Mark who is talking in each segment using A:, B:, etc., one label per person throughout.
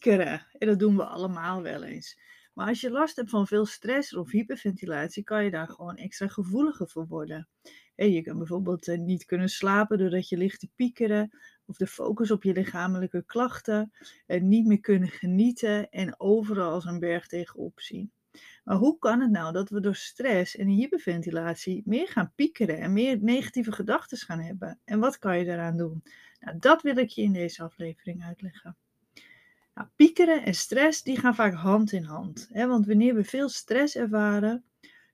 A: piekeren. En dat doen we allemaal wel eens. Maar als je last hebt van veel stress of hyperventilatie, kan je daar gewoon extra gevoeliger voor worden. je kan bijvoorbeeld eh, niet kunnen slapen doordat je ligt te piekeren, of de focus op je lichamelijke klachten, eh, niet meer kunnen genieten en overal als een berg tegenop zien. Maar hoe kan het nou dat we door stress en hyperventilatie meer gaan piekeren en meer negatieve gedachten gaan hebben? En wat kan je daaraan doen? Nou, dat wil ik je in deze aflevering uitleggen. Nou, piekeren en stress die gaan vaak hand in hand. Hè? Want wanneer we veel stress ervaren,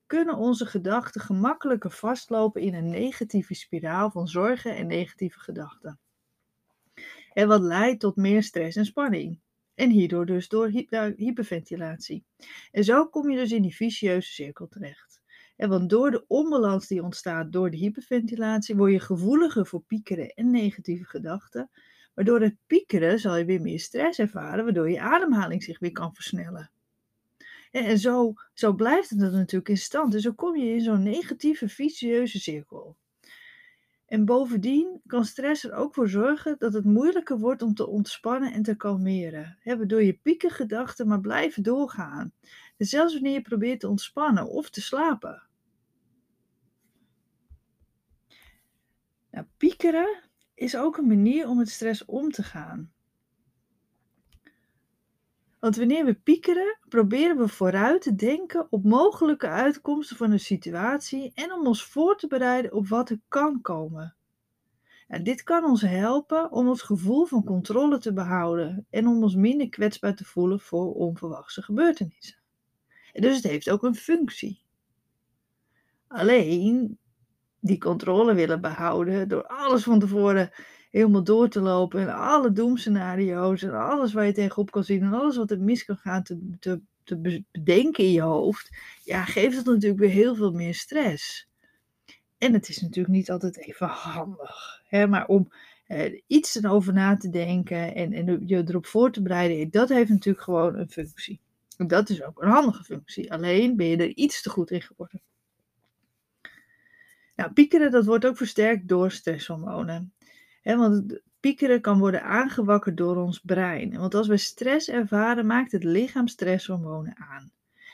A: kunnen onze gedachten gemakkelijker vastlopen in een negatieve spiraal van zorgen en negatieve gedachten. En wat leidt tot meer stress en spanning. En hierdoor dus door hyperventilatie. En zo kom je dus in die vicieuze cirkel terecht. Want door de onbalans die ontstaat door de hyperventilatie, word je gevoeliger voor piekeren en negatieve gedachten. Maar door het piekeren zal je weer meer stress ervaren, waardoor je ademhaling zich weer kan versnellen. En zo, zo blijft het natuurlijk in stand. En zo kom je in zo'n negatieve, vicieuze cirkel. En bovendien kan stress er ook voor zorgen dat het moeilijker wordt om te ontspannen en te kalmeren. Waardoor je piekengedachten maar blijven doorgaan. Dus zelfs wanneer je probeert te ontspannen of te slapen. Nou, piekeren is ook een manier om met stress om te gaan. Want wanneer we piekeren, proberen we vooruit te denken op mogelijke uitkomsten van een situatie en om ons voor te bereiden op wat er kan komen. En dit kan ons helpen om ons gevoel van controle te behouden en om ons minder kwetsbaar te voelen voor onverwachte gebeurtenissen. En dus het heeft ook een functie. Alleen die controle willen behouden door alles van tevoren helemaal door te lopen en alle doemscenario's en alles waar je tegenop kan zien en alles wat er mis kan gaan te, te, bedenken in je hoofd, ja, geeft het natuurlijk weer heel veel meer stress. En het is natuurlijk niet altijd even handig, hè, maar om eh, iets erover na te denken en, en je erop voor te bereiden, dat heeft natuurlijk gewoon een functie. En dat is ook een handige functie. Alleen ben je er iets te goed in geworden. Nou, piekeren dat wordt ook versterkt door stresshormonen want piekeren kan worden aangewakkerd door ons brein. Want als we stress ervaren, maakt het lichaam stresshormonen aan.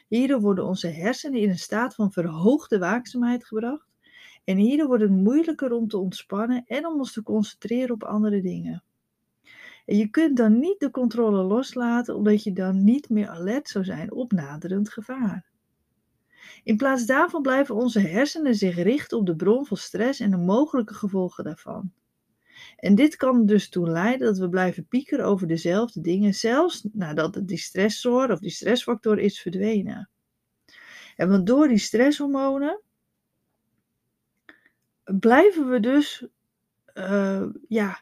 A: Hierdoor worden onze hersenen in een staat van verhoogde waakzaamheid gebracht. En hierdoor wordt het moeilijker om te ontspannen en om ons te concentreren op andere dingen. En je kunt dan niet de controle loslaten, omdat je dan niet meer alert zou zijn op naderend gevaar. In plaats daarvan blijven onze hersenen zich richten op de bron van stress en de mogelijke gevolgen daarvan. En dit kan dus toe leiden dat we blijven piekeren over dezelfde dingen, zelfs nadat die stressor of die stressfactor is verdwenen. En want door die stresshormonen blijven we dus uh, ja, eh,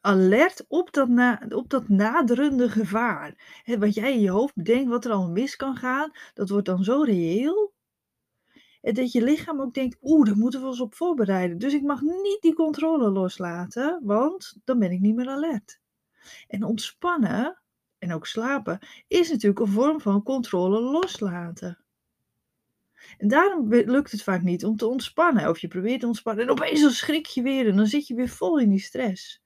A: alert op dat, op dat naderende gevaar. wat jij in je hoofd bedenkt, wat er allemaal mis kan gaan, dat wordt dan zo reëel en dat je lichaam ook denkt, oeh, daar moeten we ons op voorbereiden. Dus ik mag niet die controle loslaten, want dan ben ik niet meer alert. En ontspannen en ook slapen is natuurlijk een vorm van controle loslaten. En daarom lukt het vaak niet om te ontspannen. Of je probeert te ontspannen en opeens dan schrik je weer en dan zit je weer vol in die stress.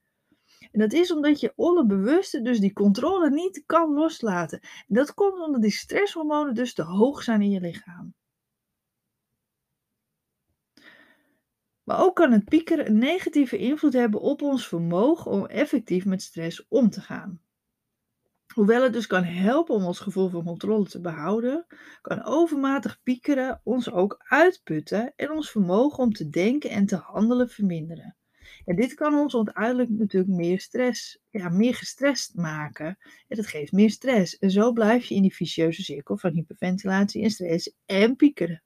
A: En dat is omdat je onderbewuste dus die controle niet kan loslaten. En dat komt omdat die stresshormonen dus te hoog zijn in je lichaam. Maar ook kan het piekeren een negatieve invloed hebben op ons vermogen om effectief met stress om te gaan. Hoewel het dus kan helpen om ons gevoel van controle te behouden, kan overmatig piekeren ons ook uitputten en ons vermogen om te denken en te handelen verminderen. En dit kan ons uiteindelijk natuurlijk meer stress, ja, meer gestrest maken. En dat geeft meer stress. En zo blijf je in die vicieuze cirkel van hyperventilatie en stress en piekeren.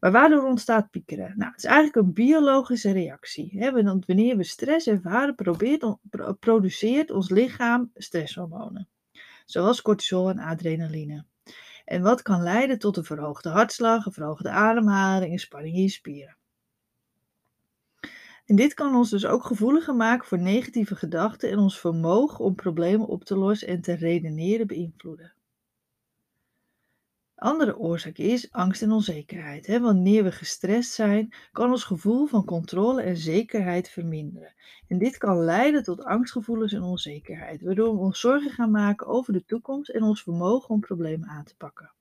A: Maar waardoor ontstaat piekeren? Nou, het is eigenlijk een biologische reactie. Hè? Want wanneer we stress ervaren, probeert, produceert ons lichaam stresshormonen. Zoals cortisol en adrenaline. En wat kan leiden tot een verhoogde hartslag, een verhoogde ademhaling en spanning in je spieren. En dit kan ons dus ook gevoeliger maken voor negatieve gedachten en ons vermogen om problemen op te lossen en te redeneren beïnvloeden. Andere oorzaak is angst en onzekerheid. Hè? Wanneer we gestrest zijn, kan ons gevoel van controle en zekerheid verminderen. En dit kan leiden tot angstgevoelens en onzekerheid, waardoor we ons zorgen gaan maken over de toekomst en ons vermogen om problemen aan te pakken.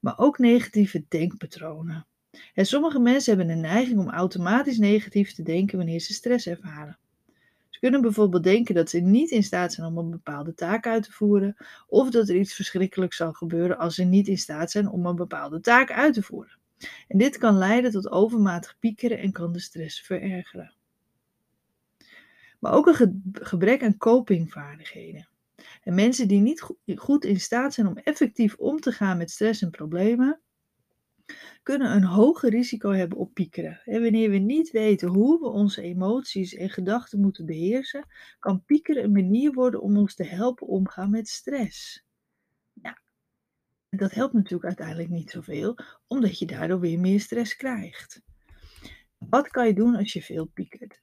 A: Maar ook negatieve denkpatronen. En sommige mensen hebben een neiging om automatisch negatief te denken wanneer ze stress ervaren. Ze kunnen bijvoorbeeld denken dat ze niet in staat zijn om een bepaalde taak uit te voeren, of dat er iets verschrikkelijks zal gebeuren als ze niet in staat zijn om een bepaalde taak uit te voeren. En dit kan leiden tot overmatig piekeren en kan de stress verergeren. Maar ook een gebrek aan copingvaardigheden. En mensen die niet goed in staat zijn om effectief om te gaan met stress en problemen, kunnen een hoger risico hebben op piekeren. En wanneer we niet weten hoe we onze emoties en gedachten moeten beheersen, kan piekeren een manier worden om ons te helpen omgaan met stress. Ja, dat helpt natuurlijk uiteindelijk niet zoveel, omdat je daardoor weer meer stress krijgt. Wat kan je doen als je veel piekert?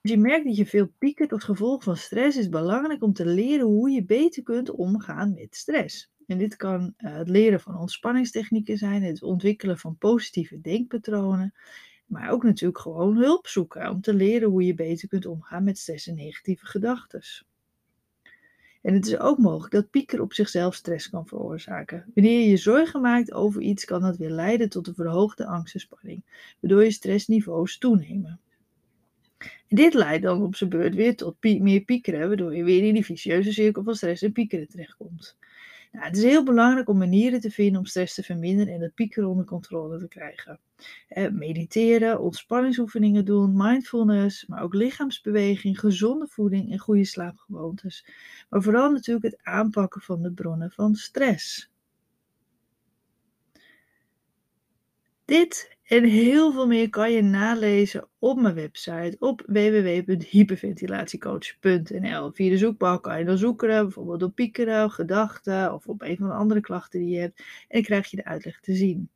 A: Als je merkt dat je veel piekert als gevolg van stress, is het belangrijk om te leren hoe je beter kunt omgaan met stress. En dit kan uh, het leren van ontspanningstechnieken zijn, het ontwikkelen van positieve denkpatronen, maar ook natuurlijk gewoon hulp zoeken om te leren hoe je beter kunt omgaan met stress en negatieve gedachten. En het is ook mogelijk dat pieker op zichzelf stress kan veroorzaken. Wanneer je je zorgen maakt over iets, kan dat weer leiden tot een verhoogde angst en spanning, waardoor je stressniveaus toenemen. En dit leidt dan op zijn beurt weer tot meer piekeren, waardoor je weer in die vicieuze cirkel van stress en piekeren terechtkomt. Nou, het is heel belangrijk om manieren te vinden om stress te verminderen en het piekeren onder controle te krijgen. Eh, mediteren, ontspanningsoefeningen doen, mindfulness, maar ook lichaamsbeweging, gezonde voeding en goede slaapgewoontes. Maar vooral natuurlijk het aanpakken van de bronnen van stress. Dit en heel veel meer kan je nalezen op mijn website op www.hyperventilatiecoach.nl. Via de zoekbalk kan je dan zoeken, bijvoorbeeld op piekeren, gedachten of op een van de andere klachten die je hebt. En dan krijg je de uitleg te zien.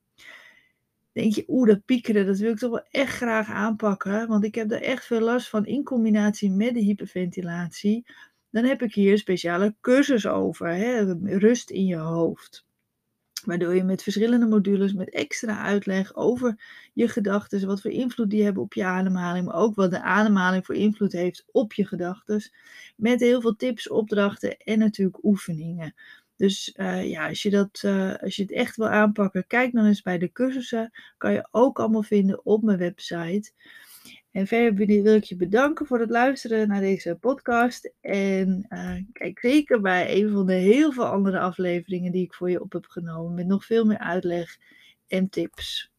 A: Denk je, oeh, dat piekeren, dat wil ik toch wel echt graag aanpakken, want ik heb daar echt veel last van in combinatie met de hyperventilatie. Dan heb ik hier een speciale cursus over, hè? rust in je hoofd. Waardoor je met verschillende modules, met extra uitleg over je gedachten, wat voor invloed die hebben op je ademhaling, maar ook wat de ademhaling voor invloed heeft op je gedachten. Met heel veel tips, opdrachten en natuurlijk oefeningen. Dus uh, ja, als je, dat, uh, als je het echt wil aanpakken, kijk dan eens bij de cursussen. Kan je ook allemaal vinden op mijn website. En verder wil ik je bedanken voor het luisteren naar deze podcast. En uh, kijk zeker bij een van de heel veel andere afleveringen die ik voor je op heb genomen. Met nog veel meer uitleg en tips.